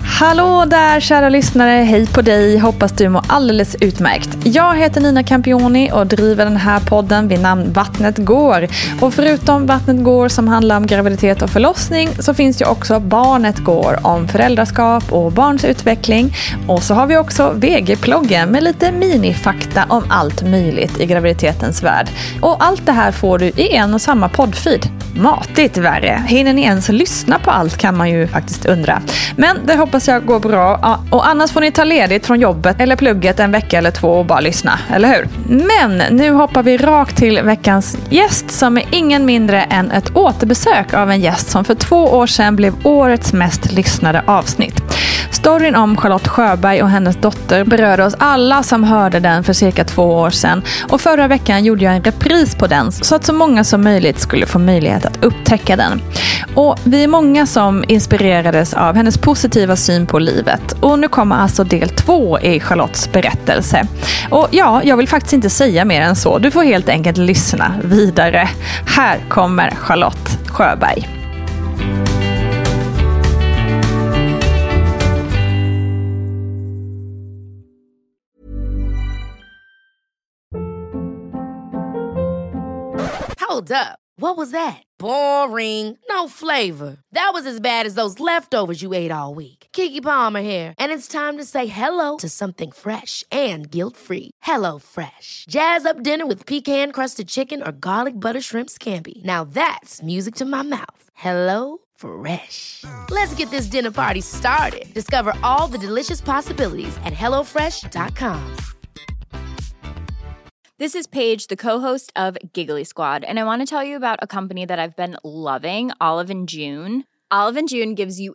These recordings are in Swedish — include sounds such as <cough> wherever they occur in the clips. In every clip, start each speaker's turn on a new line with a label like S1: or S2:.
S1: Hallå där kära lyssnare, hej på dig, hoppas du mår alldeles utmärkt. Jag heter Nina Campioni och driver den här podden vid namn Vattnet går. Och förutom Vattnet går som handlar om graviditet och förlossning så finns ju också Barnet går om föräldraskap och barns utveckling. Och så har vi också VG-ploggen med lite minifakta om allt möjligt i graviditetens värld. Och allt det här får du i en och samma poddfeed. Matigt värre. Hinner ni ens lyssna på allt kan man ju faktiskt undra. Men det hoppas jag går bra. Och annars får ni ta ledigt från jobbet eller plugget en vecka eller två och bara lyssna, eller hur? Men nu hoppar vi rakt till veckans gäst som är ingen mindre än ett återbesök av en gäst som för två år sedan blev årets mest lyssnade avsnitt. Storyn om Charlotte Sjöberg och hennes dotter berörde oss alla som hörde den för cirka två år sedan. Och förra veckan gjorde jag en repris på den så att så många som möjligt skulle få möjlighet att upptäcka den. Och vi är många som inspirerades av hennes positiva positiva syn på livet. Och nu kommer alltså del två i Charlottes berättelse. Och ja, jag vill faktiskt inte säga mer än så. Du får helt enkelt lyssna vidare. Här kommer Charlotte Sjöberg.
S2: Hold up. What was that? Boring. No flavor. That was as bad as those leftovers you ate all week. Kiki Palmer here, and it's time to say hello to something fresh and guilt-free. Hello Fresh. Jazz up dinner with pecan-crusted chicken or garlic butter shrimp scampi. Now that's music to my mouth. Hello Fresh. Let's get this dinner party started. Discover all the delicious possibilities at hellofresh.com.
S3: This is Paige, the co-host of Giggly Squad, and I want to tell you about a company that I've been loving, Olive and June. Olive and June gives you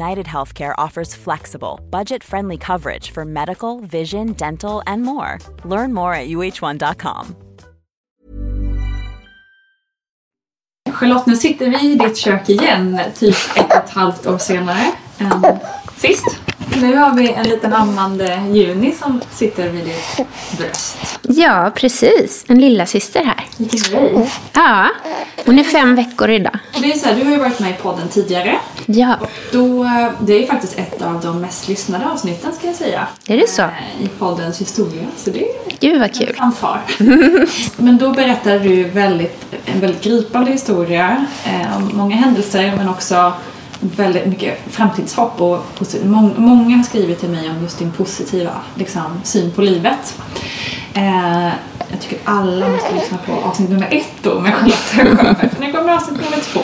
S4: United Healthcare offers flexible, budget friendly coverage for medical, vision, dental, and more. Learn more at uh1.com.
S1: Charlotte, nu sitter vi i ditt kök igen, typ ett och ett halvt år senare än sist. Nu har vi en liten ammande Juni som sitter vid ditt bröst.
S5: Ja, precis. En lilla syster här.
S1: Vilken grej.
S5: Ja, hon är fem veckor idag.
S1: Det är så här, du har ju varit med i podden tidigare.
S5: Ja,
S1: Då, eh, det är faktiskt ett av de mest lyssnade avsnitten ska jag säga.
S5: är det så?
S1: Eh, I poddens historia. Så det är
S5: Gud vad
S1: en
S5: kul.
S1: fanfar. <laughs> Men då berättade du väldigt, en väldigt gripande historia eh, många händelser men också väldigt mycket framtidshopp och må- många har skrivit till mig om just din positiva liksom, syn på livet. Eh, jag tycker alla måste lyssna på avsnitt nummer ett då med Charlotte Sjöberg för nu kommer avsnitt nummer två.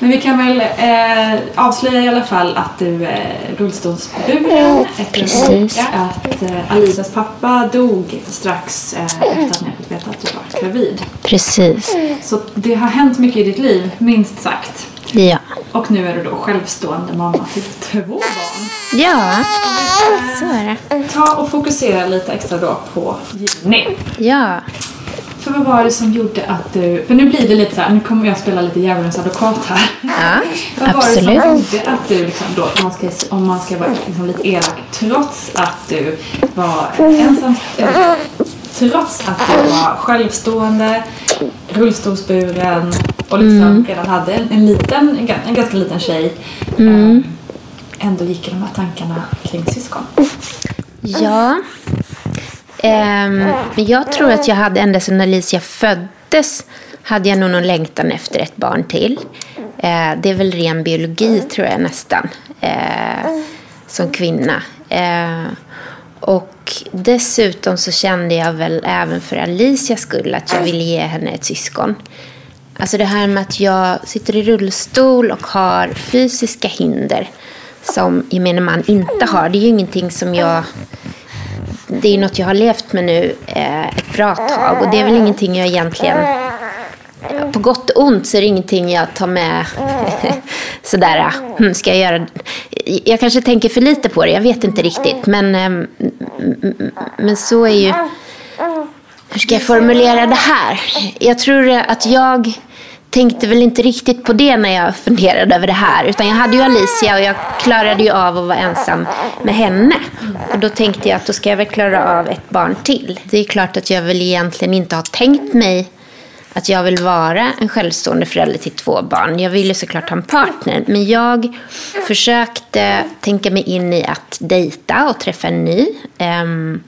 S1: Men vi kan väl eh, avslöja i alla fall att du är rullstolsburen efter en olycka. Att eh, Alisas pappa dog strax eh, efter att ni fick veta att du var gravid.
S5: Precis.
S1: Så det har hänt mycket i ditt liv, minst sagt.
S5: Ja.
S1: Och nu är du då självstående mamma till två barn.
S5: Ja, så är det.
S6: Ta och fokusera lite extra då på juni.
S5: Ja.
S6: För vad var det som gjorde att du... För nu blir det lite så här, nu kommer jag spela lite djävulens advokat här.
S5: Ja,
S6: vad var
S5: absolut.
S6: det som gjorde att du, liksom då, om man ska, om man ska vara liksom lite elak, trots att du var ensam, eh, trots att du var självstående, rullstolsburen och liksom redan hade en, en liten, en, ga- en ganska liten tjej, eh, ändå gick i de här tankarna kring syskon.
S5: Ja. Ehm, men jag tror att jag hade ända sedan Alicia föddes hade jag nog någon längtan efter ett barn till. Eh, det är väl ren biologi tror jag nästan. Eh, som kvinna. Eh, och dessutom så kände jag väl även för Alicias skull att jag ville ge henne ett syskon. Alltså det här med att jag sitter i rullstol och har fysiska hinder som gemene man inte har. Det är ju ingenting som jag... Det är ju något jag har levt med nu eh, ett bra tag och det är väl ingenting jag egentligen... På gott och ont så är det ingenting jag tar med <laughs> sådär, hm, ska jag göra... Jag kanske tänker för lite på det, jag vet inte riktigt. Men, eh, men så är ju... Hur ska jag formulera det här? Jag tror att jag tänkte väl inte riktigt på det när jag funderade över det här. Utan jag hade ju Alicia och jag klarade ju av att vara ensam med henne. Och då tänkte jag att då ska jag väl klara av ett barn till. Det är klart att jag väl egentligen inte har tänkt mig att jag vill vara en självstående förälder till två barn. Jag ville såklart ha en partner. Men jag försökte tänka mig in i att dejta och träffa en ny. Um,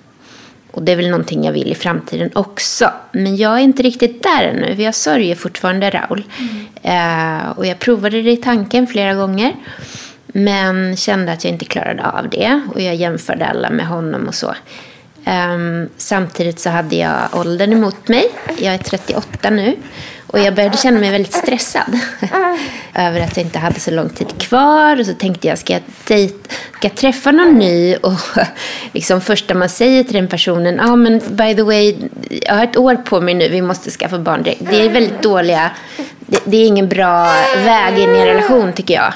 S5: och det är väl någonting jag vill i framtiden också. Men jag är inte riktigt där ännu, för jag sörjer fortfarande Raul. Eh, och jag provade det i tanken flera gånger. Men kände att jag inte klarade av det. Och jag jämförde alla med honom och så. Um, samtidigt så hade jag åldern emot mig. Jag är 38 nu. Och jag började känna mig väldigt stressad. <laughs> över att jag inte hade så lång tid kvar. Och så tänkte jag, ska jag, dejt, ska jag träffa någon ny? Och <laughs> liksom första man säger till den personen, ja ah, men by the way, jag har ett år på mig nu, vi måste skaffa barn direkt. Det är väldigt dåliga, det, det är ingen bra väg in i en relation tycker jag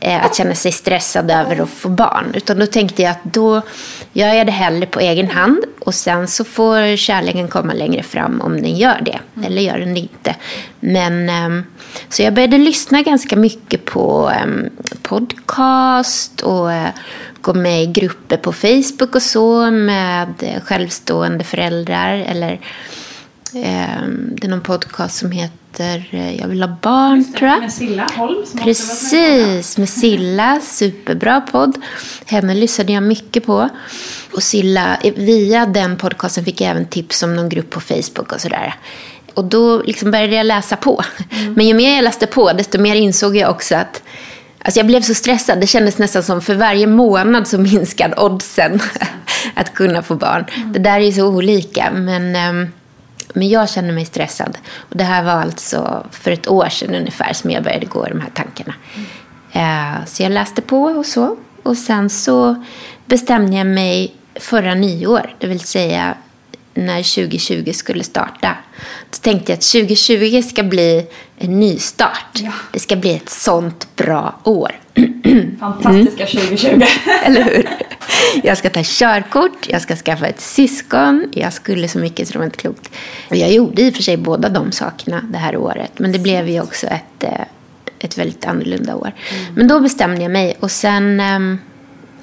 S5: eh, att känna sig stressad över att få barn. Utan då tänkte jag att då gör jag det hellre på egen hand och sen så får kärleken komma längre fram om den gör det. Eller gör den inte. Men, ehm, så jag började lyssna ganska mycket på ehm, podcast och eh, gå med i grupper på Facebook och så med självstående föräldrar. Eller det är någon podcast som heter eh, Jag vill ha barn, tror jag.
S6: Med Silla Holm som.
S5: Precis, med Silla. Superbra podd. Henne lyssnade jag mycket på. Och Silla, via den podcasten fick jag även tips om någon grupp på Facebook och sådär. Och då liksom började jag läsa på. Men ju mer jag läste på, desto mer insåg jag också att Alltså jag blev så stressad. Det kändes nästan som för varje månad så minskade oddsen <laughs> att kunna få barn. Det där är ju så olika. Men, ehm, men jag kände mig stressad. Och det här var alltså för ett år sedan ungefär som jag började gå i de här tankarna. Eh, Så jag läste på och så. Och sen så bestämde jag mig förra nyår, det vill säga när 2020 skulle starta. Då tänkte jag att 2020 ska bli en ny start. Det ska bli ett sånt bra år. <clears throat>
S6: Fantastiska 2020.
S5: Eller hur? <laughs> Jag ska ta körkort, jag ska skaffa ett syskon. Jag skulle så mycket så det var inte klokt. Och jag gjorde i och för sig båda de sakerna det här året. Men det blev ju också ett, eh, ett väldigt annorlunda år. Men då bestämde jag mig och sen, ehm,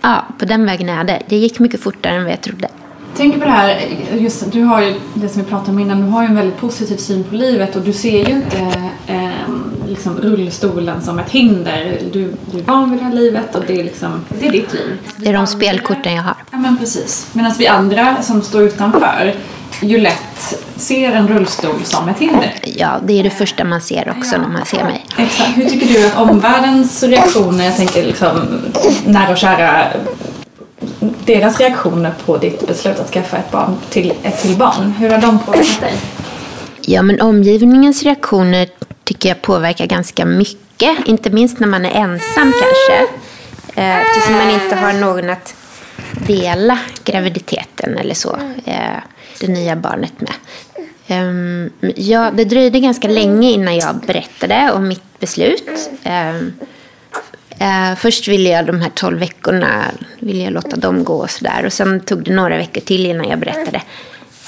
S5: ja, på den vägen är det. Det gick mycket fortare än vad jag trodde.
S6: Tänker på det här, just du har ju det som vi pratade om innan, du har ju en väldigt positiv syn på livet och du ser ju inte eh, liksom rullstolen som ett hinder. Du, du är van vid det här livet och det är liksom, det är ditt liv.
S5: Det är de spelkorten jag har.
S6: Ja men precis. Medan vi andra som står utanför ju lätt ser en rullstol som ett hinder.
S5: Ja, det är det första man ser också när man ser mig.
S6: Exakt. Hur tycker du att omvärldens reaktioner, jag tänker liksom nära och kära, deras reaktioner på ditt beslut att skaffa ett barn till ett till barn, hur har de påverkat dig?
S5: Ja, men omgivningens reaktioner tycker jag påverkar ganska mycket. Inte minst när man är ensam kanske. Eh, eftersom man inte har någon att dela graviditeten eller så. Eh, det nya barnet med. Ehm, ja, det dröjde ganska länge innan jag berättade om mitt beslut. Ehm, Eh, först ville jag de här 12 veckorna ville jag låta dem gå och sådär. Och sen tog det några veckor till innan jag berättade.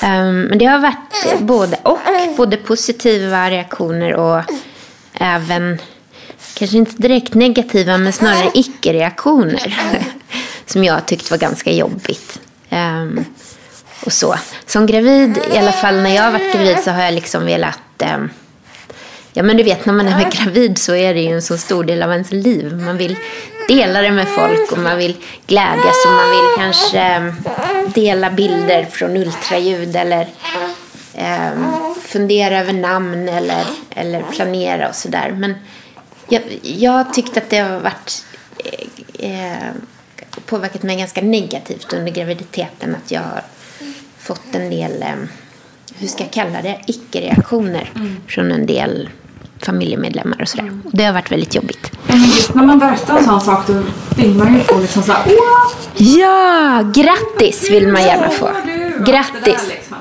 S5: Um, men det har varit både och. Både positiva reaktioner och även, kanske inte direkt negativa, men snarare icke-reaktioner. <laughs> som jag tyckte var ganska jobbigt. Um, och så. Som gravid, i alla fall när jag har varit gravid så har jag liksom velat um, Ja men du vet när man är gravid så är det ju en så stor del av ens liv. Man vill dela det med folk och man vill glädjas och man vill kanske ehm, dela bilder från ultraljud eller eh, fundera över namn eller, eller planera och sådär. Men jag, jag tyckte att det har varit eh, eh, påverkat mig ganska negativt under graviditeten att jag har fått en del eh, hur ska jag kalla det, icke-reaktioner mm. från en del familjemedlemmar och sådär. Det har varit väldigt jobbigt.
S6: Just när man berättar en sån sak då vill man ju få liksom såhär Åh!
S5: Ja, grattis vill man gärna få. Grattis. Liksom.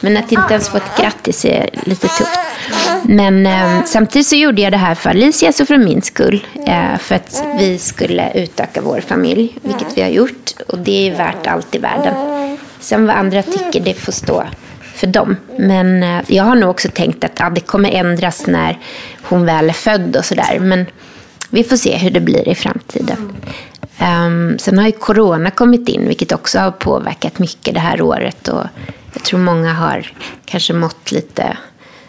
S5: Men att inte ens få ett grattis är lite tufft. Men eh, samtidigt så gjorde jag det här för Alicias och för min skull. Eh, för att vi skulle utöka vår familj, vilket vi har gjort. Och det är värt allt i världen. Sen vad andra tycker, det får stå för dem. Men eh, jag har nog också tänkt att ja, det kommer ändras när hon väl är född och sådär. Men vi får se hur det blir i framtiden. Um, sen har ju corona kommit in, vilket också har påverkat mycket det här året. Och jag tror många har kanske mått lite,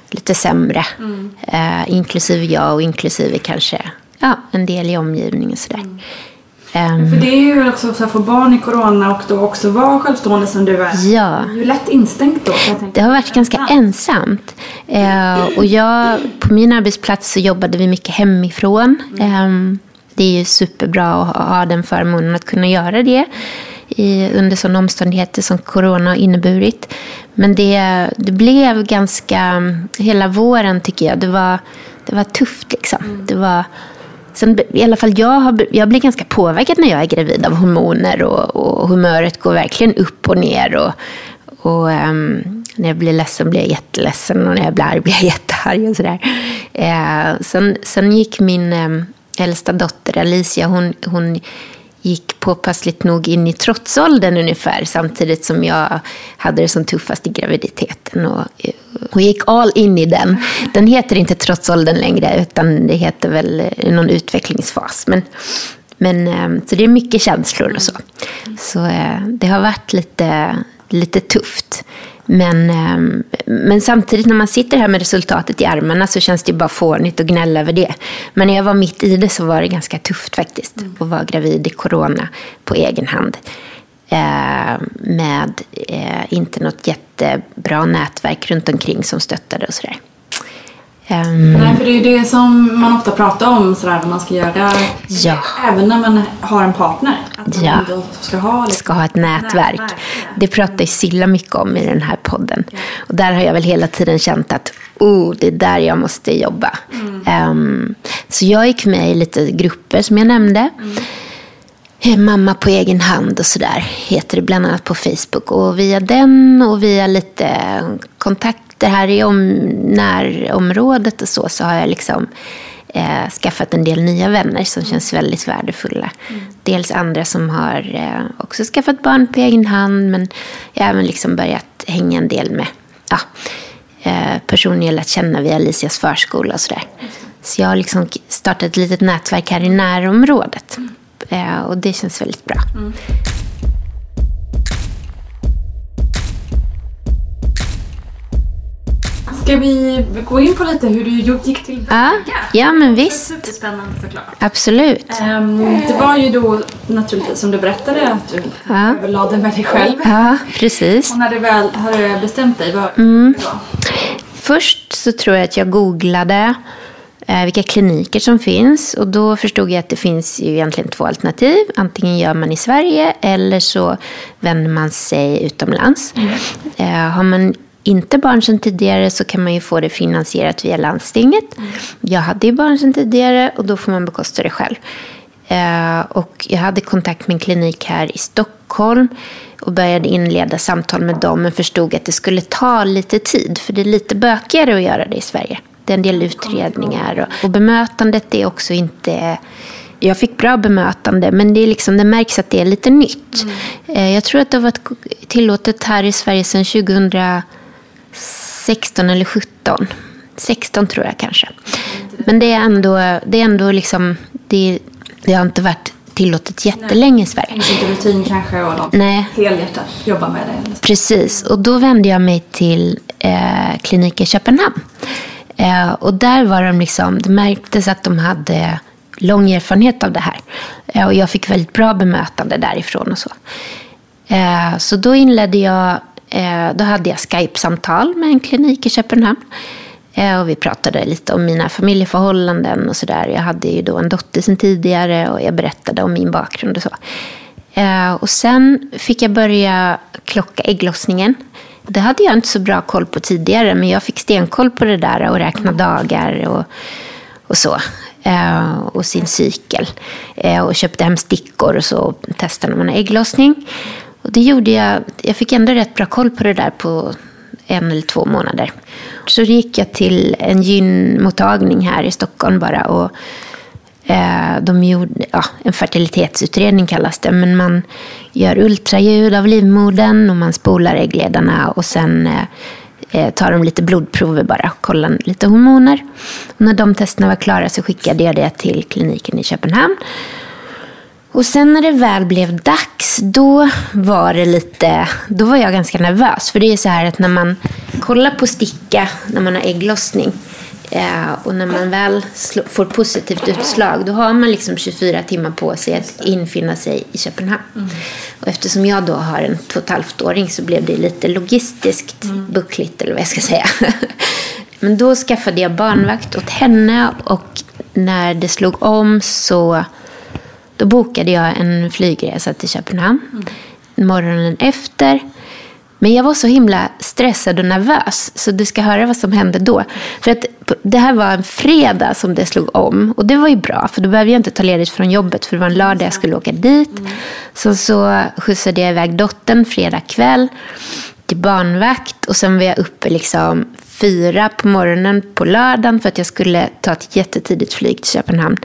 S5: lite sämre. Mm. Uh, inklusive jag och inklusive kanske ja, en del i omgivningen. Sådär. Mm.
S6: Um, För det är ju också så att få barn i corona och då också vara självstående som du är.
S5: Ja.
S6: Det är lätt instängt då.
S5: Det har varit ganska ensamt. Uh, och jag, på min arbetsplats så jobbade vi mycket hemifrån. Mm. Um, det är ju superbra att ha den förmånen att kunna göra det i, under sådana omständigheter som corona har inneburit. Men det, det blev ganska, hela våren tycker jag, det var, det var tufft liksom. Mm. Det var Sen, I alla fall jag, har, jag blir ganska påverkad när jag är gravid av hormoner och, och humöret går verkligen upp och ner. Och, och um, när jag blir ledsen blir jag jätteledsen och när jag blir arg blir jag <laughs> jättearg. Och sådär. Uh, sen, sen gick min um, äldsta dotter Alicia, hon, hon gick påpassligt nog in i trotsåldern ungefär samtidigt som jag hade det som tuffast i graviditeten. Och eh, hon gick all in i den. Den heter inte trotsåldern längre utan det heter väl någon utvecklingsfas. Men, men, eh, så det är mycket känslor och så. Så eh, det har varit lite, lite tufft. Men, ehm, men samtidigt när man sitter här med resultatet i armarna så känns det bara fånigt att gnälla över det. Men när jag var mitt i det så var det ganska tufft faktiskt. Mm. Att vara gravid i corona på egen hand. Eh, med eh, inte något jättebra nätverk runt omkring som stöttade och sådär.
S6: Um, Nej, för det är ju det som man ofta pratar om sådär vad man ska göra.
S5: Ja.
S6: Även när man har en partner. Att man
S5: ja.
S6: ska ha, liksom,
S5: ska ha ett nätverk. nätverk. Det pratar ju Silla mycket om i den här podden. Ja. Och där har jag väl hela tiden känt att oh, det är där jag måste jobba. Mm. Um, så jag gick med i lite grupper som jag nämnde. Mm. Eh, mamma på egen hand och sådär heter det bland annat på Facebook. Och via den och via lite kontakt det här i om, närområdet och så, så har jag liksom eh, skaffat en del nya vänner som känns väldigt värdefulla. Mm. Dels andra som har eh, också skaffat barn på egen hand, men jag har även liksom börjat hänga en del med ja, eh, personer jag lärt känna via Alicias förskola och sådär. Mm. Så jag har liksom startat ett litet nätverk här i närområdet. Mm. Eh, och det känns väldigt bra. Mm.
S6: Ska vi gå in på lite hur du gick till
S5: Ja, ja men visst.
S6: Superspännande såklart.
S5: Absolut.
S6: Um, det var ju då naturligtvis som du berättade att du ja. överlade med dig själv.
S5: Ja, precis.
S6: Och när du väl hade bestämt dig, vad mm. det var?
S5: Först så tror jag att jag googlade vilka kliniker som finns. Och då förstod jag att det finns ju egentligen två alternativ. Antingen gör man i Sverige eller så vänder man sig utomlands. Mm. Eh, har man inte barn sedan tidigare så kan man ju få det finansierat via landstinget. Mm. Jag hade ju barn sedan tidigare och då får man bekosta det själv. Eh, och jag hade kontakt med en klinik här i Stockholm och började inleda samtal med dem men förstod att det skulle ta lite tid för det är lite bökigare att göra det i Sverige. Det är en del utredningar och, och bemötandet är också inte jag fick bra bemötande, men det, är liksom, det märks att det är lite nytt. Mm. Jag tror att det har varit tillåtet här i Sverige sedan 2016 eller 17. 16 tror jag kanske. Men det är ändå, det är ändå liksom, det, det har inte varit tillåtet jättelänge i Sverige.
S6: Finns inte rutin kanske och de Nej. helhjärtat jobbar med det.
S5: Precis, och då vände jag mig till eh, klinik i Köpenhamn. Eh, och där var de liksom, det märktes att de hade lång erfarenhet av det här. Eh, och jag fick väldigt bra bemötande därifrån och så. Eh, så då inledde jag, eh, då hade jag Skype-samtal med en klinik i Köpenhamn. Eh, och vi pratade lite om mina familjeförhållanden och sådär. Jag hade ju då en dotter sedan tidigare och jag berättade om min bakgrund och så. Eh, och sen fick jag börja klocka ägglossningen. Det hade jag inte så bra koll på tidigare, men jag fick stenkoll på det där och räkna dagar och, och så. Eh, och sin cykel. Eh, och köpte hem stickor och så testade man ägglossning. Och det gjorde jag, jag fick ändå rätt bra koll på det där på en eller två månader. Så gick jag till en gynmottagning här i Stockholm bara. Och, eh, de gjorde, ja, en fertilitetsutredning kallas det. Men man gör ultraljud av livmodern och man spolar äggledarna. Och sen eh, eh, tar de lite blodprover bara och kollar lite hormoner. Och när de testerna var klara så skickade jag det till kliniken i Köpenhamn. Och sen när det väl blev dags, då var det lite, då var jag ganska nervös. För det är så här att när man kollar på sticka, när man har ägglossning, eh, och när man väl får positivt utslag, då har man liksom 24 timmar på sig att infinna sig i Köpenhamn. Mm. Och eftersom jag då har en två och åring så blev det lite logistiskt mm. buckligt, eller vad jag ska säga. <laughs> Men då skaffade jag barnvakt åt henne och när det slog om så då bokade jag en flygresa till Köpenhamn mm. morgonen efter. Men jag var så himla stressad och nervös, så du ska höra vad som hände då. För att det här var en fredag som det slog om. Och det var ju bra, för då behövde jag inte ta ledigt från jobbet, för det var en lördag jag skulle åka dit. Mm. Så, så skjutsade jag iväg dottern fredag kväll till barnvakt. Och sen var jag uppe liksom fyra på morgonen på lördagen för att jag skulle ta ett jättetidigt flyg till Köpenhamn.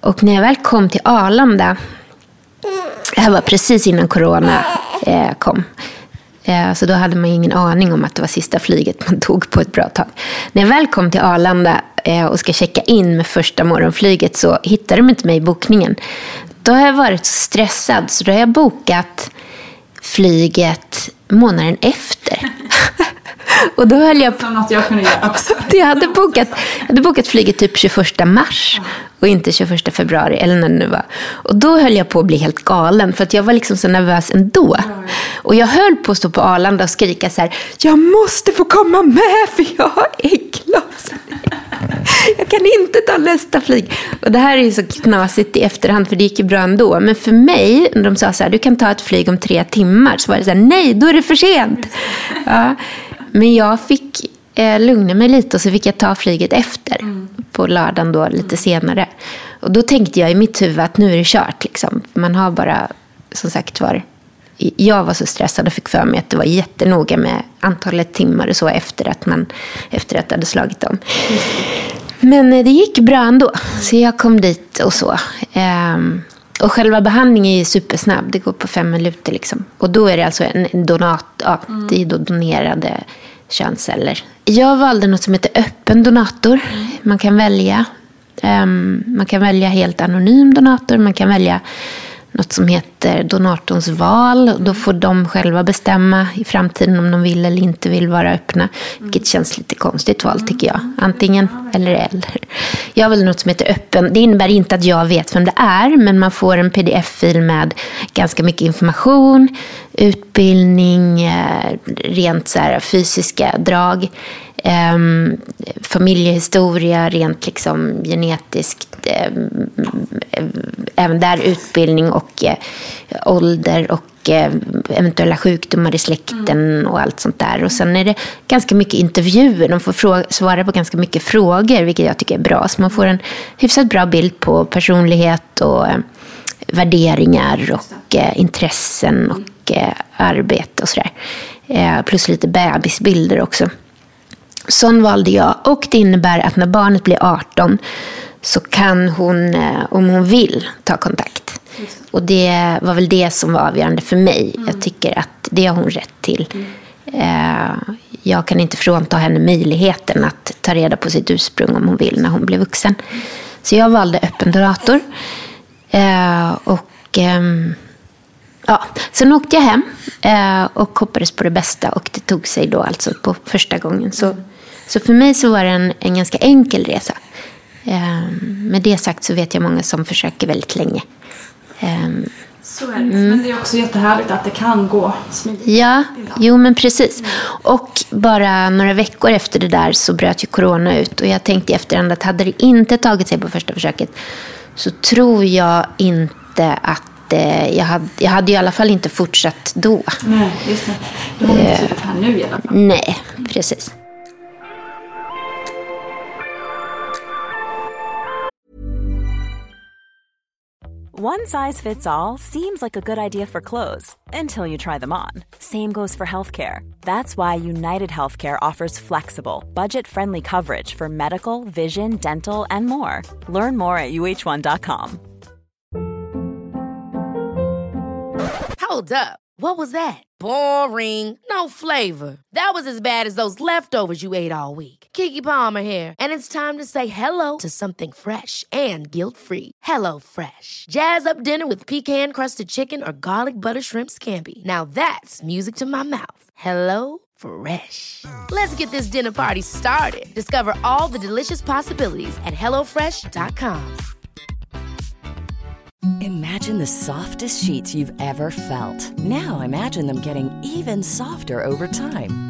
S5: Och när jag väl kom till Arlanda, det här var precis innan corona eh, kom, Eh, så då hade man ingen aning om att det var sista flyget man <laughs> tog på ett bra tag. När jag väl kom till Arlanda eh, och ska checka in med första morgonflyget så hittade de inte mig i bokningen. Då har jag varit så stressad så då har jag bokat flyget månaden efter. Och då höll jag
S6: på... något jag kunde göra också.
S5: jag, hade bokat, jag hade bokat flyget typ 21 mars och inte 21 februari eller när det nu var. Och då höll jag på att bli helt galen för att jag var liksom så nervös ändå. Och jag höll på att stå på Arlanda och skrika så här, jag måste få komma med för jag har äggloss. <laughs> Jag kan inte ta nästa flyg. Och det här är ju så knasigt i efterhand för det gick ju bra ändå. Men för mig, när de sa så här, du kan ta ett flyg om tre timmar, så var det så här, nej, då är det för sent. Ja. Men jag fick eh, lugna mig lite och så fick jag ta flyget efter. Mm. På lördagen då, lite senare. Och då tänkte jag i mitt huvud att nu är det kört. Liksom. Man har bara, som sagt var, jag var så stressad och fick för mig att det var jättenoga med antalet timmar och så efter att, man, efter att det hade slagit om. Men eh, det gick bra ändå, så jag kom dit och så. Och själva behandlingen är supersnabb, det går på fem minuter. Liksom. Och då är det alltså en donat, ja, mm. det är då donerade könsceller. Jag valde något som heter öppen donator. Man kan välja. Um, man kan välja helt anonym donator. Man kan välja något som heter donatorns val. Då får de själva bestämma i framtiden om de vill eller inte vill vara öppna. Vilket känns lite konstigt val tycker jag. Antingen eller eller. Jag har väl något som heter öppen. Det innebär inte att jag vet vem det är. Men man får en pdf-fil med ganska mycket information. Utbildning, eh, rent så här fysiska drag. Um, familjehistoria, rent liksom genetiskt. Um, även där utbildning och uh, ålder och uh, eventuella sjukdomar i släkten mm. och allt sånt där. Och sen är det ganska mycket intervjuer. De får fråga, svara på ganska mycket frågor, vilket jag tycker är bra. Så man får en hyfsat bra bild på personlighet och uh, värderingar och intressen och arbete och sådär. plus lite bebisbilder också. Sån valde jag och det innebär att när barnet blir 18 så kan hon, eh, om hon vill, ta kontakt. Och det var väl det som var avgörande för mig. Jag tycker att det har hon rätt till. Eh, jag kan inte frånta henne möjligheten att ta reda på sitt ursprung om hon vill när hon blir vuxen. Så jag valde öppen donator. Eh, och ehm, ja, sen åkte jag hem och hoppades på det bästa och det tog sig då alltså på första gången. Så, så för mig så var det en, en ganska enkel resa. Eh, med det sagt så vet jag många som försöker väldigt länge. Eh,
S6: Så är det. Men det är också jättehärligt att det kan gå smidigt.
S5: Ja, jo men precis. Och bara några veckor efter det där så bröt ju corona ut. Och jag tänkte i efterhand att hade det inte tagit sig på första försöket så tror jag inte att eh, jag, hade, jag hade i alla fall inte fortsatt då.
S6: Nej, just det. Du har inte suttit här nu i alla fall.
S5: Nej, precis.
S4: One size fits all seems like a good idea for clothes until you try them on. Same goes for healthcare. That's why United Healthcare offers flexible, budget friendly coverage for medical, vision, dental, and more. Learn more at uh1.com.
S2: Hold up. What was that? Boring. No flavor. That was as bad as those leftovers you ate all week. Kiki Palmer here, and it's time to say hello to something fresh and guilt-free. Hello Fresh. Jazz up dinner with pecan-crusted chicken or garlic butter shrimp scampi. Now that's music to my mouth. Hello Fresh. Let's get this dinner party started. Discover all the delicious possibilities at hellofresh.com.
S7: Imagine the softest sheets you've ever felt. Now imagine them getting even softer over time.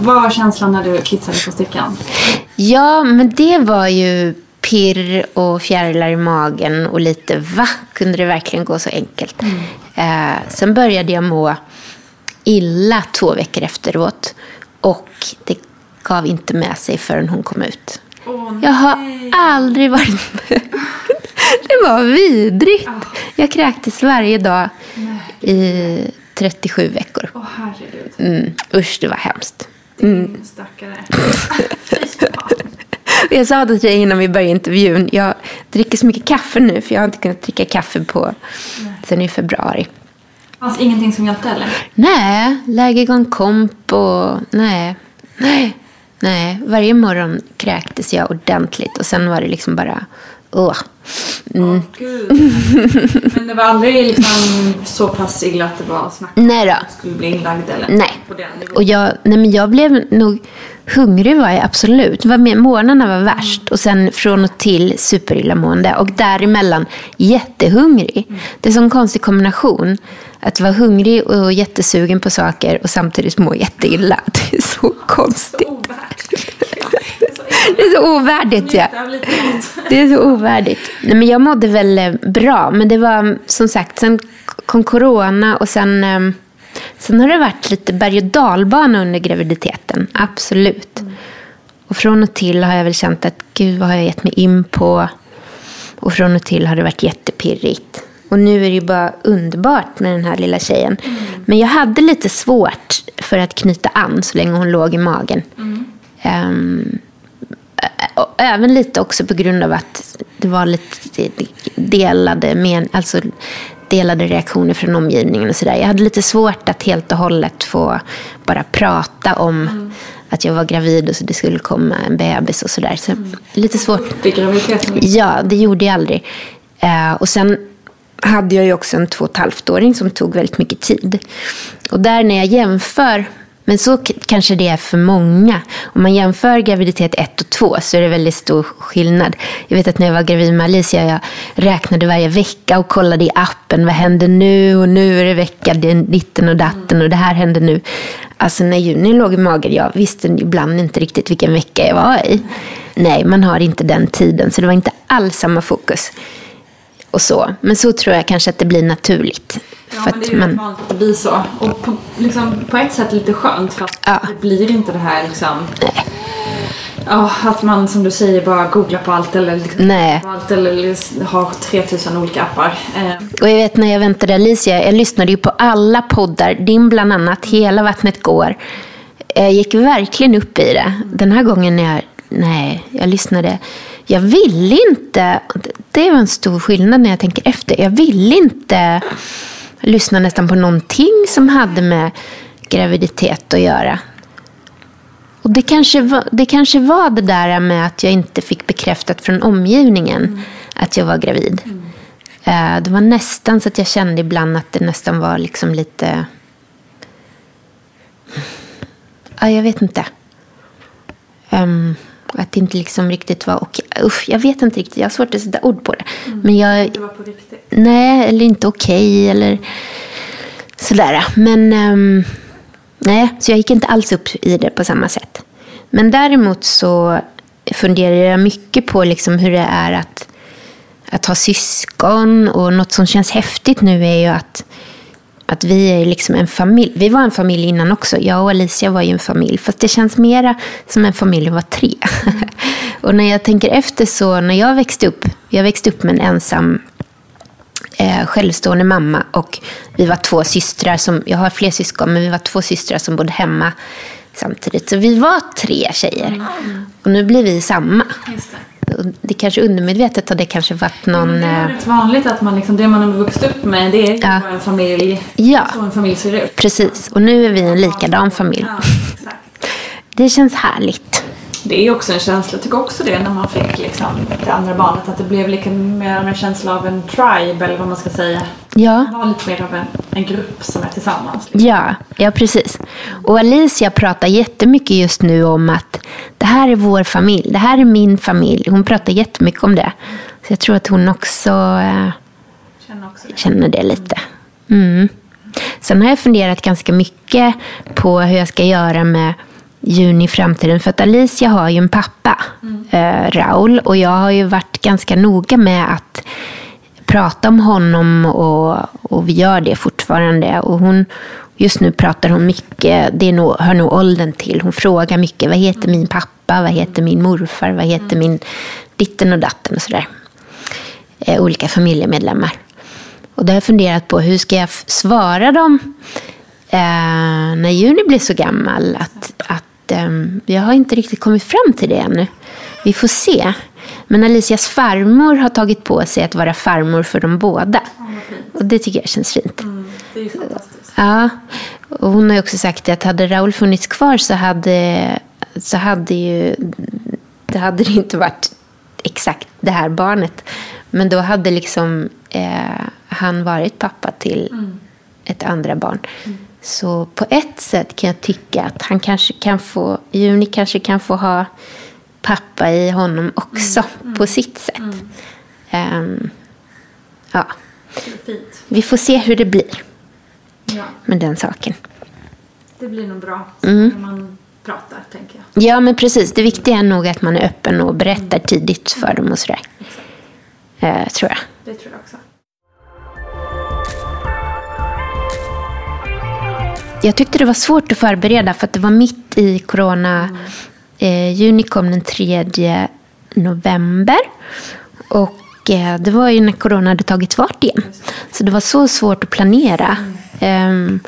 S6: Vad var känslan när du kissade på stickan?
S5: Ja, men det var ju pirr och fjärilar i magen och lite va? Kunde det verkligen gå så enkelt? Eh, sen började jag må illa två veckor efteråt och det gav inte med sig förrän hon kom ut. jag har aldrig varit med. Var vidrigt. Jag kräktes varje dag i 37 veckor.
S6: Åh herregud.
S5: Mm. Usch, det var hemskt.
S6: Din stackare. <laughs>
S5: Jag sa det till dig innan vi började intervjun. Jag dricker så mycket kaffe nu för jag har inte kunnat dricka kaffe på sen i februari.
S6: Fanns ingenting som hjälpte eller?
S5: Nej, lägegång komp och nej, nej, nej. Varje morgon kräktes jag ordentligt och sen var det liksom bara, åh. Mm.
S6: Gud. Men det var aldrig liksom så pass illa att det var snack om att skulle bli inlagd eller?
S5: Nej. Och jag, nej men jag blev nog hungrig var jag absolut. Var med, morgnarna var värst och sen från och till superillamående. Och däremellan jättehungrig. Det är en sån konstig kombination. Att vara hungrig och jättesugen på saker och samtidigt må jätteilla. <laughs> Det är så konstigt. Det är så ovärdigt. Ja. Det är så ovärdigt. Nej, men jag mådde väl eh, bra, men det var som sagt, sen kom corona och sen, eh, sen har det varit lite berg och dalbana under graviditeten. Absolut. Och från och till har jag väl känt att gud, vad har jag gett mig in på? Och från och till har det varit jättepirrigt. Och nu är det ju bara underbart med den här lilla tjejen. Men jag hade lite svårt för att knyta an så länge hon låg i magen. Um, och även lite också på grund av att det var lite delade, men, alltså delade reaktioner från omgivningen och sådär. Jag hade lite svårt att helt och hållet få bara prata om mm. att jag var gravid och så det skulle komma en bebis och sådär. Så mm. lite svårt.
S6: Graviditeten?
S5: Ja, det gjorde jag aldrig. Uh, och sen hade jag ju också en två och ett halvt-åring som tog väldigt mycket tid. Och där när jag jämför men så kanske det är för många. Om man jämför graviditet 1 och 2 så är det väldigt stor skillnad. Jag vet att när jag var gravid med Alicia, jag räknade varje vecka och kollade i appen. Vad händer nu? Och nu är det vecka ditten och datten och det här händer nu. Alltså när Juni låg i magen, jag visste ibland inte riktigt vilken vecka jag var i. Nej, man har inte den tiden, så det var inte alls samma fokus. Och så. Men så tror jag kanske att det blir naturligt.
S6: Ja, för men det är ju man... vanligt att det blir så. Och på, liksom, på ett sätt lite skönt för att ja. det blir inte det här liksom... Ja, att man som du säger bara googlar på allt eller, liksom,
S5: Nej.
S6: På allt, eller har 3000 olika appar. Eh.
S5: Och jag vet när jag väntade Alicia, jag lyssnade ju på alla poddar, din bland annat, Hela vattnet går. Jag gick verkligen upp i det. Den här gången när jag, nej, jag lyssnade jag ville inte, det var en stor skillnad när jag tänker efter, jag ville inte lyssna nästan på någonting som hade med graviditet att göra. Och det kanske, var, det kanske var det där med att jag inte fick bekräftat från omgivningen mm. att jag var gravid. Mm. Det var nästan så att jag kände ibland att det nästan var liksom lite... Ja, jag vet inte. Um, att det inte liksom riktigt var okej. Usch, jag vet inte riktigt. Jag har svårt att sätta ord på det. Mm. Men jag...
S6: Det var på riktigt?
S5: Nej, eller inte okej. eller sådär. Men um, nej, så jag gick inte alls upp i det på samma sätt. Men däremot så funderar jag mycket på liksom hur det är att, att ha syskon. Och något som känns häftigt nu är ju att att vi är liksom en familj. Vi var en familj innan också. Jag och Alicia var ju en familj. Fast det känns mera som en familj att vara tre. <laughs> och när jag tänker efter så, när jag växte upp. Jag växte upp med en ensam eh, självstående mamma. Och vi var två systrar. Som, jag har fler syskon, men vi var två systrar som bodde hemma samtidigt. Så vi var tre tjejer. Mm. Och nu blir vi samma. Det kanske undermedvetet har det kanske varit någon...
S6: det är rätt vanligt att man liksom, det man har vuxit upp med det är ja. en familj.
S5: Ja.
S6: Så en familj ser ut.
S5: Precis. Och nu är vi en likadan familj.
S6: Ja, exakt. <laughs>
S5: Det känns härligt.
S6: Det är också en känsla, jag tycker också det när man fick liksom, det andra barnet, att det blev lite mer en känsla av en tribe eller vad man ska säga.
S5: Ja.
S6: Det var lite mer av en, en grupp som är tillsammans. Liksom.
S5: Ja, ja, precis. Och Alicia pratar jättemycket just nu om att det här är vår familj, det här är min familj. Hon pratar jättemycket om det. Så jag tror att hon också, äh,
S6: känner, också det.
S5: känner det lite. Mm. Sen har jag funderat ganska mycket på hur jag ska göra med Juni i framtiden. För att Alicia har ju en pappa, mm. eh, Raul. Och jag har ju varit ganska noga med att prata om honom och, och vi gör det fortfarande. Och hon, just nu pratar hon mycket, det är nog, hör nog åldern till. Hon frågar mycket, vad heter min pappa, vad heter min morfar, vad heter min ditten och datten och sådär. Eh, olika familjemedlemmar. Och då har jag funderat på hur ska jag svara dem eh, när Juni blir så gammal. Att, att um, jag har inte riktigt kommit fram till det ännu. Vi får se. Men Alicias farmor har tagit på sig att vara farmor för dem båda. och det tycker jag känns fint.
S6: Mm, det är fantastiskt.
S5: Ja. Och hon har också sagt att hade Raul funnits kvar så hade, så hade ju det hade det inte varit exakt det här barnet. Men då hade liksom eh, han varit pappa till mm. ett andra barn. Mm. Så på ett sätt kan jag tycka att han kanske kan få, Juni kanske kan få ha pappa i honom också på sitt sätt. Ehm, ja, vi får se hur det blir med den saken.
S6: det blir nog bra
S5: Mm.
S6: när man pratar, tänker jag.
S5: Ja, men precis. Det viktiga är nog att man är öppen och berättar tidigt för dem och sådär. Eh, tror jag.
S6: Det tror jag också.
S5: Jag tyckte det var svårt att förbereda för att det var mitt i corona. Eh, juni kom den 3 november. Och eh, det var ju när corona hade tagit fart igen. Så det var så svårt att planera. Ehm, Ehm,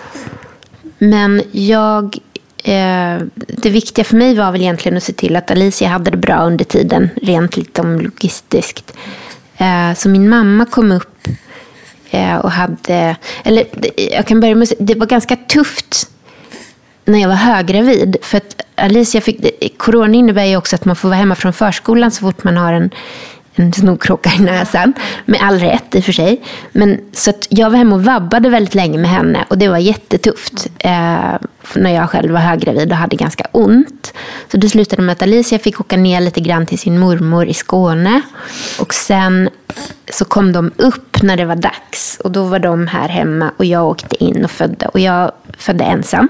S5: men jag... Eh, det viktiga för mig var väl egentligen att se till att Alicia hade det bra under tiden. Rent liksom logistiskt. Eh, så min mamma kom upp eh, och hade, eller jag kan börja med att säga, det var ganska tufft när jag var höggravid. För att Alicia fick, corona innebär ju också att man får vara hemma från förskolan så fort man har en, en snorkråka i näsan. Med all rätt i och för sig. Men, så att jag var hemma och vabbade väldigt länge med henne och det var jättetufft. Eh, när jag själv var höggravid och hade ganska ont. Så det slutade med att Alicia fick åka ner lite grann till sin mormor i Skåne. Och sen så kom de upp när det var dags. Och då var de här hemma och jag åkte in och födde. Och jag födde ensam.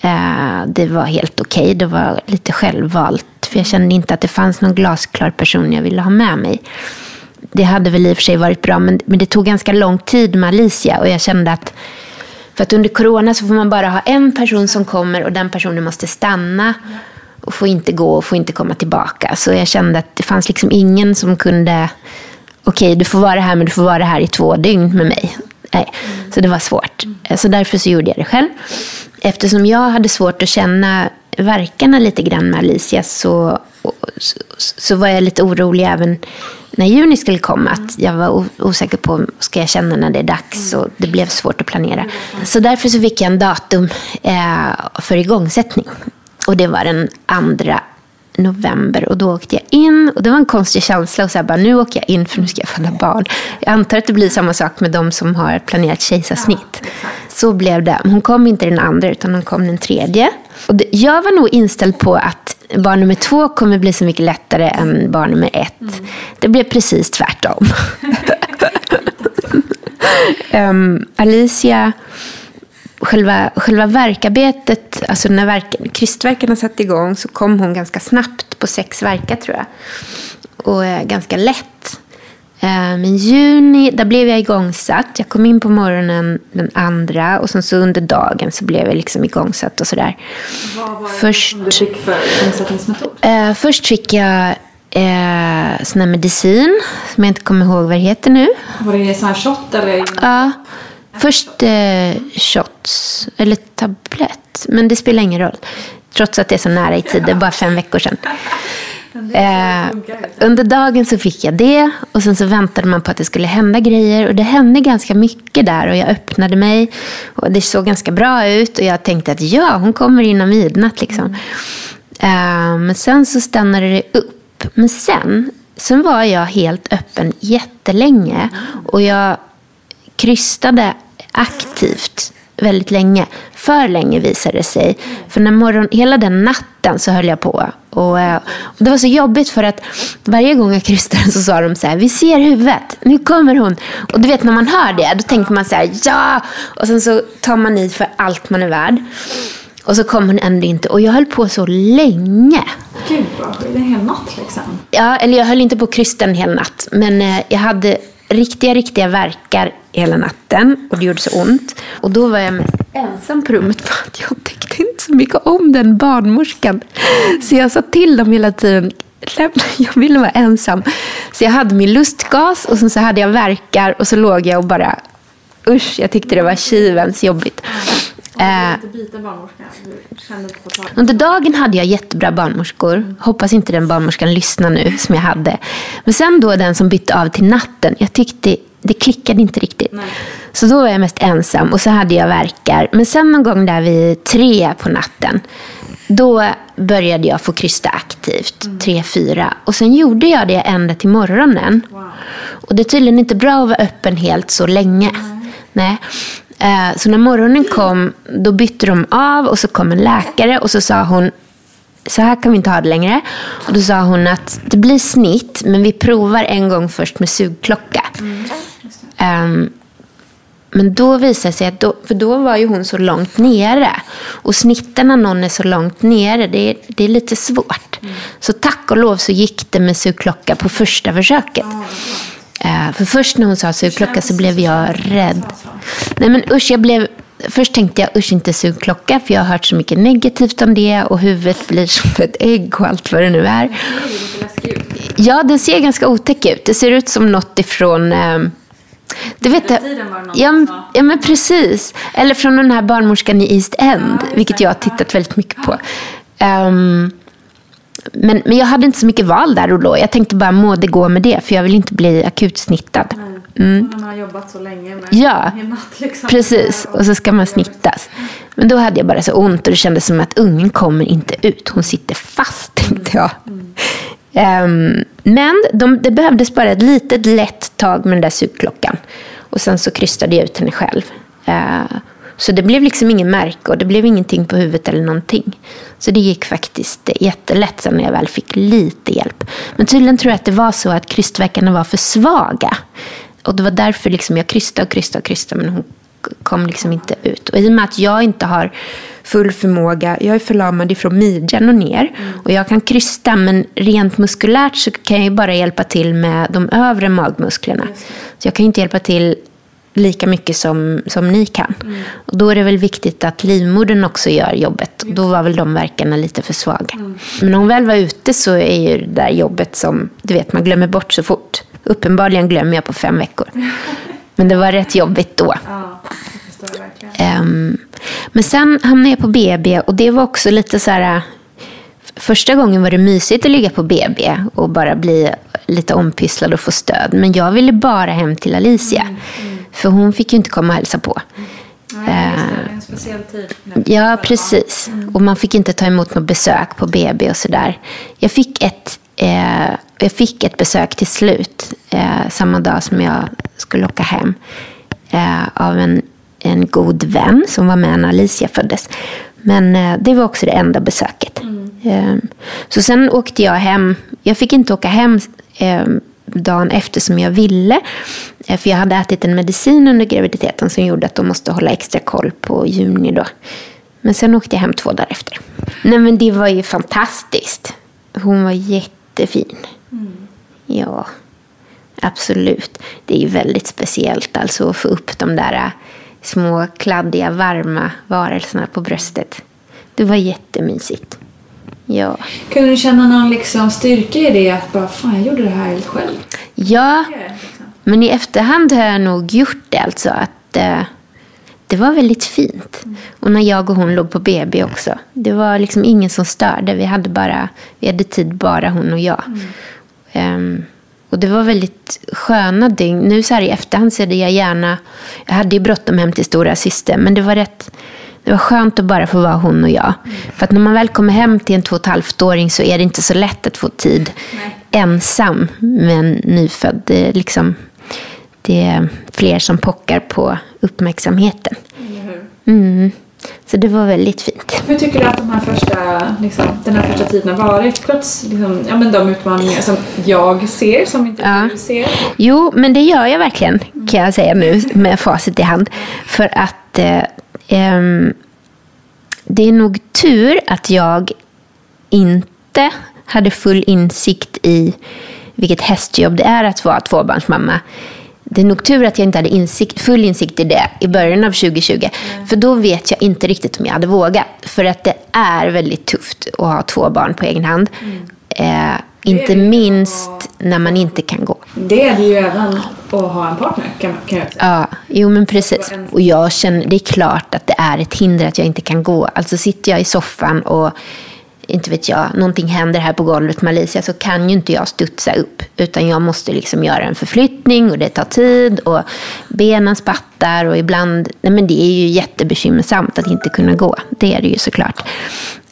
S5: Eh, det var helt okej. Det var lite självvalt. För jag kände inte att det fanns någon glasklar person jag ville ha med mig. Det hade väl i och för sig varit bra. Men, men det tog ganska lång tid med Alicia. Och jag kände att för att under corona så får man bara ha en person som kommer och den personen måste stanna. Och får inte gå och får inte komma tillbaka. Så jag kände att det fanns liksom ingen som kunde... Okej, du får vara här men du får vara här i två dygn med mig. Nej. Så det var svårt. Så därför så gjorde jag det själv. Eftersom jag hade svårt att känna verkarna lite grann med Alicia så, så, så var jag lite orolig även när juni skulle komma. Att jag var osäker på ska jag känna när det är dags och det blev svårt att planera. Så därför så fick jag en datum eh, för igångsättning. Och det var den andra november och då åkte jag in och det var en konstig känsla och så här, bara, nu åker jag in för nu ska jag föda barn. Jag antar att det blir samma sak med de som har planerat kejsarsnitt. så blev det. Hon kom inte den andra utan hon kom den tredje. Och det, jag var nog inställd på att barn nummer två kommer bli så mycket lättare än barn nummer ett. Det blev precis tvärtom. <laughs> <laughs> Ehm, Alicia själva, själva verkarbetet, alltså när verk, krystverkarna satte igång så kom hon ganska snabbt på sex verkar tror jag. Och eh, ganska lätt. Eh, men juni, där blev jag igångsatt. Jag kom in på morgonen den andra och sen så under dagen så blev jag liksom igångsatt och sådär.
S6: Vad var det
S5: Först,
S6: som du fick för omsättningsmetod?
S5: eh, först fick jag eh, sån här medicin som jag inte kommer ihåg vad det heter nu.
S6: Var det sån här shot eller?
S5: Ja, först eh, shots, eller tablett. Men det spelar ingen roll. Trots att det är så nära i tid, det är bara fem veckor sedan. Eh, under dagen så fick jag det och sen så väntade man på att det skulle hända grejer. Och det hände ganska mycket där och jag öppnade mig. Och det såg ganska bra ut och jag tänkte att ja, hon kommer innan midnatt liksom. Eh, men sen så stannade det upp. Men sen, sen var jag helt öppen jättelänge. Och jag krystade aktivt väldigt länge. För länge visade det sig. För när morgon, hela den natten så höll jag på. Och, eh, och det var så jobbigt för att varje gång jag krystade så sa de så här, vi ser huvudet, nu kommer hon. Och du vet när man hör det, då tänker man så här, ja! Och sen så tar man i för allt man är värd. Och så kom hon ändå inte. Och jag höll på så länge.
S6: Gud en hel natt liksom.
S5: Ja, eller jag höll inte på krysta en hel natt. Men eh, jag hade riktiga, riktiga verkar hela natten. Och det gjorde så ont. Och då var jag mest ensam på rummet för att jag tyckte inte så mycket om den barnmorskan. Så jag sa till dem hela tiden. Jag ville vara ensam. Så jag hade min lustgas och sen så hade jag verkar och så låg jag och bara... Usch, jag tyckte det var kivens jobbigt. Eh,
S6: Inte byta barnmorska. Inte
S5: under dagen hade jag jättebra barnmorskor. Hoppas inte den barnmorskan lyssnar nu som jag hade. Men sen då den som bytte av till natten. Jag tyckte det klickade inte riktigt. Så då var jag mest ensam och så hade jag verkar. Men sen någon gång där vid tre på natten. Då började jag få krysta aktivt. Tre, fyra. Och sen gjorde jag det ända till morgonen. Och det är tydligen inte bra att vara öppen helt så länge. Nej. Eh, så när morgonen kom, då bytte de av och så kom en läkare och så sa hon så här kan vi inte ha det längre. Och då sa hon att det blir snitt, men vi provar en gång först med sugklocka. Um, men då visade det sig att, då, för då var ju hon så långt nere. Och snitten när någon är så långt nere, det är, det är lite svårt. Mm. Så tack och lov så gick det med sugklocka på första försöket. Mm för först när hon sa sugklocka så blev jag rädd. Nej men usch, jag blev Först tänkte jag usch inte sugklocka för jag har hört så mycket negativt om det och huvudet blir som ett ägg och allt vad det nu är. Ja, den ser ganska otäck ut. Det ser ut som något ifrån eh, du vet, ja, ja, men precis. Eller från den här barnmorskan i East End, vilket jag har tittat väldigt mycket på. Um, men, men jag hade inte så mycket val där och då. Jag tänkte bara, må det gå med det, för jag vill inte bli akutsnittad.
S6: Mm. Man har jobbat så länge med
S5: Ja, liksom. precis. Och så ska man snittas. Men då hade jag bara så ont och det kändes som att ungen kommer inte ut. Hon sitter fast, <laughs> tänkte jag. Mm. Um, men de, det behövdes bara ett litet lätt tag med den där sugklockan. Och sen så krystade jag ut henne själv. Uh, så det blev liksom ingen märke och det blev ingenting på huvudet eller någonting. Så det gick faktiskt jättelätt sen när jag väl fick lite hjälp. Men tydligen tror jag att det var så att krystverkarna var för svaga. Och det var därför liksom jag krystade och krystade och krystade men hon kom liksom inte ut. Och i och med att jag inte har full förmåga, jag är förlamad ifrån midjan och ner. Mm. Och jag kan krysta men rent muskulärt så kan jag ju bara hjälpa till med de övre magmusklerna. Så jag kan ju inte hjälpa till lika mycket som, som ni kan. Mm. Och då är det väl viktigt att livmodern också gör jobbet. Och då var väl de verkarna lite för svaga. Mm. Men när hon väl var ute så är ju det där jobbet som, du vet, man glömmer bort så fort. Uppenbarligen glömmer jag på fem veckor. <laughs> Men det var rätt jobbigt då.
S6: Ja, det
S5: um, men sen hamnade jag på BB och det var också lite så här... Första gången var det mysigt att ligga på BB och bara bli lite ompysslad och få stöd. Men jag ville bara hem till Alicia. Mm, mm. För hon fick ju inte komma och hälsa på.
S6: Nej, det, en speciell tid.
S5: Ja, precis. Mm. Och man fick inte ta emot något besök på BB och sådär. Jag fick ett eh, jag fick ett besök till slut, eh, samma dag som jag skulle åka hem, eh, av en, en god vän som var med när Alicia föddes. Men eh, det var också det enda besöket. Mm. Eh, så sen åkte jag hem. Jag fick inte åka hem eh, dagen efter som jag ville. Eh, för jag hade ätit en medicin under graviditeten som gjorde att de måste hålla extra koll på Juni då. Men sen åkte jag hem två dagar efter. Nej men det var ju fantastiskt. Hon var jätte jättefin. Mm. Ja, absolut. Det är ju väldigt speciellt alltså att få upp de där äh, små kladdiga varma varelserna på bröstet. Det var jättemysigt. Ja.
S6: Kunde du känna någon liksom styrka i det? Att bara, fan jag gjorde det här helt själv?
S5: Ja, men i efterhand har jag nog gjort det. Alltså att eh, det var väldigt fint. Mm. Och när jag och hon låg på BB också. Det var liksom ingen som störde. Vi hade, bara, vi hade tid bara hon och jag. Mm. Um, och det var väldigt sköna dygn. Nu så här i efterhand ser jag gärna... Jag hade ju bråttom hem till stora syster, men det var rätt... Det var skönt att bara få vara hon och jag. Mm. För att när man väl kommer hem till en två och ett halvt åring så är det inte så lätt att få tid Nej. ensam med en nyfödd. Liksom det är fler som pockar på uppmärksamheten. Mm. Så det var väldigt fint.
S6: Hur tycker du att de här första, liksom, den här första tiden har varit? Trots liksom, ja, men de utmaningar som jag ser, som inte ja. du ser.
S5: Jo, men det gör jag verkligen, kan jag säga nu med facit i hand. För att eh, eh, det är nog tur att jag inte hade full insikt i vilket hästjobb det är att vara tvåbarnsmamma det är nog tur att jag inte hade insikt, full insikt i det i början av 2020. Mm. För då vet jag inte riktigt om jag hade vågat. För att det är väldigt tufft att ha två barn på egen hand. Mm. Eh, inte minst när man inte kan gå.
S6: Det är det ju även att ha en partner kan, kan jag säga.
S5: Ja, jo men precis. Och jag känner, det är klart att det är ett hinder att jag inte kan gå. Alltså sitter jag i soffan och inte vet jag, någonting händer här på golvet med Alicia så kan ju inte jag studsa upp. Utan jag måste liksom göra en förflyttning och det tar tid och benen spattar och ibland, nej men det är ju jättebekymmersamt att inte kunna gå. Det är det ju såklart.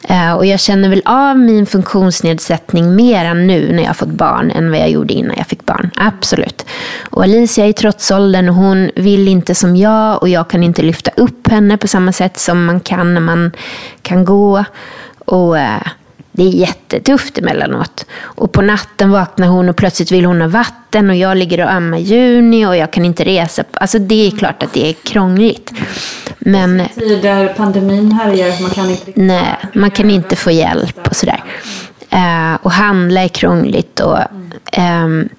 S5: Eh, och jag känner väl av min funktionsnedsättning mer än nu när jag har fått barn än vad jag gjorde innan jag fick barn. Absolut. Och Alicia är i trotsåldern och hon vill inte som jag och jag kan inte lyfta upp henne på samma sätt som man kan när man kan gå. Och eh, det är jättetufft emellanåt. Och på natten vaknar hon och plötsligt vill hon ha vatten och jag ligger och ammar Juni och jag kan inte resa. Alltså det är klart att det är krångligt. Men...
S6: Tider pandemin härjar, man kan inte...
S5: Nej, man kan inte få hjälp och sådär. Uh, och handla är krångligt. Och, um,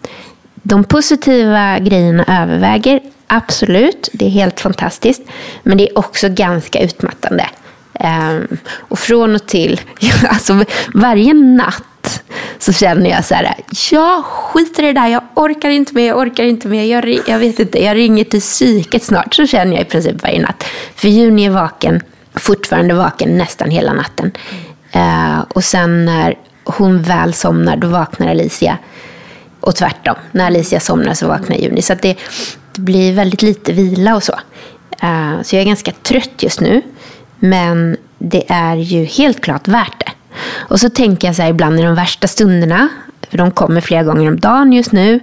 S5: de positiva grejerna överväger, absolut. Det är helt fantastiskt. Men det är också ganska utmattande. Um, och från och till, <laughs> alltså varje natt så känner jag så här, jag skiter i det där, jag orkar inte mer, jag orkar inte mer, jag, jag vet inte, jag ringer till psyket snart, så känner jag i princip varje natt. För Juni är vaken, fortfarande vaken nästan hela natten. Uh, och sen när hon väl somnar, då vaknar Alicia. Och tvärtom, när Alicia somnar så vaknar Juni. Så det, det, blir väldigt lite vila och så. Uh, så jag är ganska trött just nu. Men det är ju helt klart värt det. Och så tänker jag så här ibland i de värsta stunderna, för de kommer flera gånger om dagen just nu,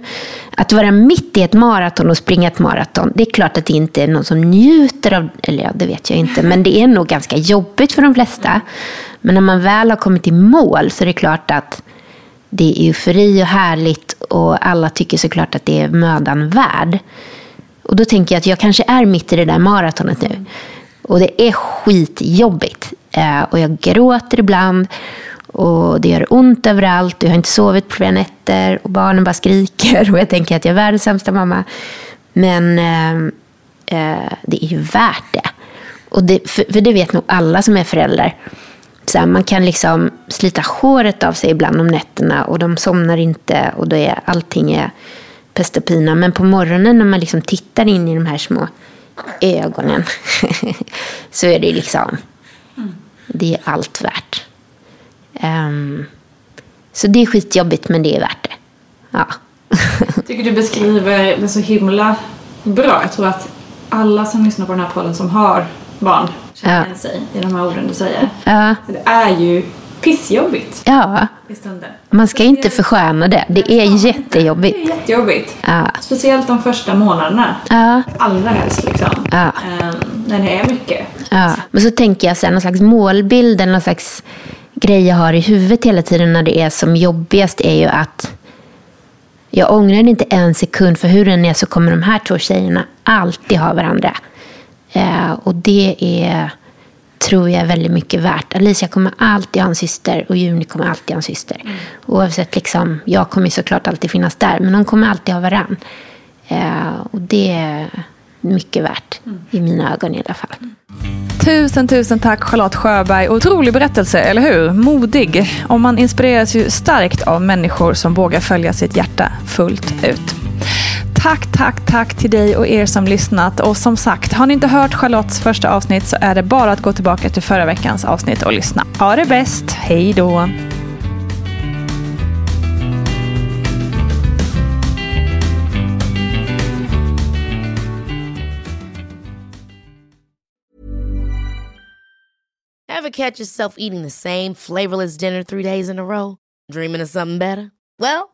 S5: att vara mitt i ett maraton och springa ett maraton, det är klart att det inte är någon som njuter av, eller ja, det vet jag inte, men det är nog ganska jobbigt för de flesta. Men när man väl har kommit i mål så är det klart att det är eufori och härligt och alla tycker såklart att det är mödan värd. Och då tänker jag att jag kanske är mitt i det där maratonet nu. Och det är skitjobbigt. Eh, och jag gråter ibland. Och det gör ont överallt. Jag har inte sovit på flera nätter. Och barnen bara skriker. <laughs> Och jag tänker att jag är världens sämsta mamma. Men eh, eh, det är ju värt det. Och det för, för, det vet nog alla som är föräldrar. Så här, man kan liksom slita håret av sig ibland om nätterna. Och de somnar inte. Och då är allting är pest och pina. Men på morgonen när man liksom tittar in i de här små ögonen <laughs> så är det liksom, det är allt värt. Um, så det är skitjobbigt men det är värt det. Ja. <laughs>
S6: Tycker du beskriver det så himla bra. Jag tror att alla som lyssnar på den här podden som har barn känner ja. sig i de här orden du säger. Ja. Det är ju pissjobbigt.
S5: Ja.
S6: I stunden.
S5: Man ska inte försköna det. Det är jättejobbigt.
S6: Det är jättejobbigt.
S5: Ja.
S6: Speciellt de första månaderna.
S5: Ja.
S6: Allra helst liksom.
S5: Ja.
S6: Um, när det är mycket.
S5: Ja. Men så tänker jag sen någon slags målbild, någon slags grej jag har i huvudet hela tiden när det är som jobbigast är ju att jag ångrar inte en sekund för hur den är så kommer de här två tjejerna alltid ha varandra. Uh, och det är tror jag är väldigt mycket värt. Alicia kommer alltid ha en syster och Juni kommer alltid ha en syster. Mm. Oavsett, liksom, jag kommer såklart alltid finnas där, men de kommer alltid ha varann. Eh, och det är mycket värt, mm. i mina ögon i alla fall.
S1: Tusen, tusen tack Charlotte Sjöberg. Otrolig berättelse, eller hur? Modig. Och man inspireras ju starkt av människor som vågar följa sitt hjärta fullt ut. Tack, tack, tack till dig och er som lyssnat. Och som sagt, har ni inte hört Charlottes första avsnitt så är det bara att gå tillbaka till förra veckans avsnitt och lyssna. Ha det bäst. Hej då!
S2: Have catch yourself eating the same flavorless dinner three days in a row? Dreaming of something better? Well,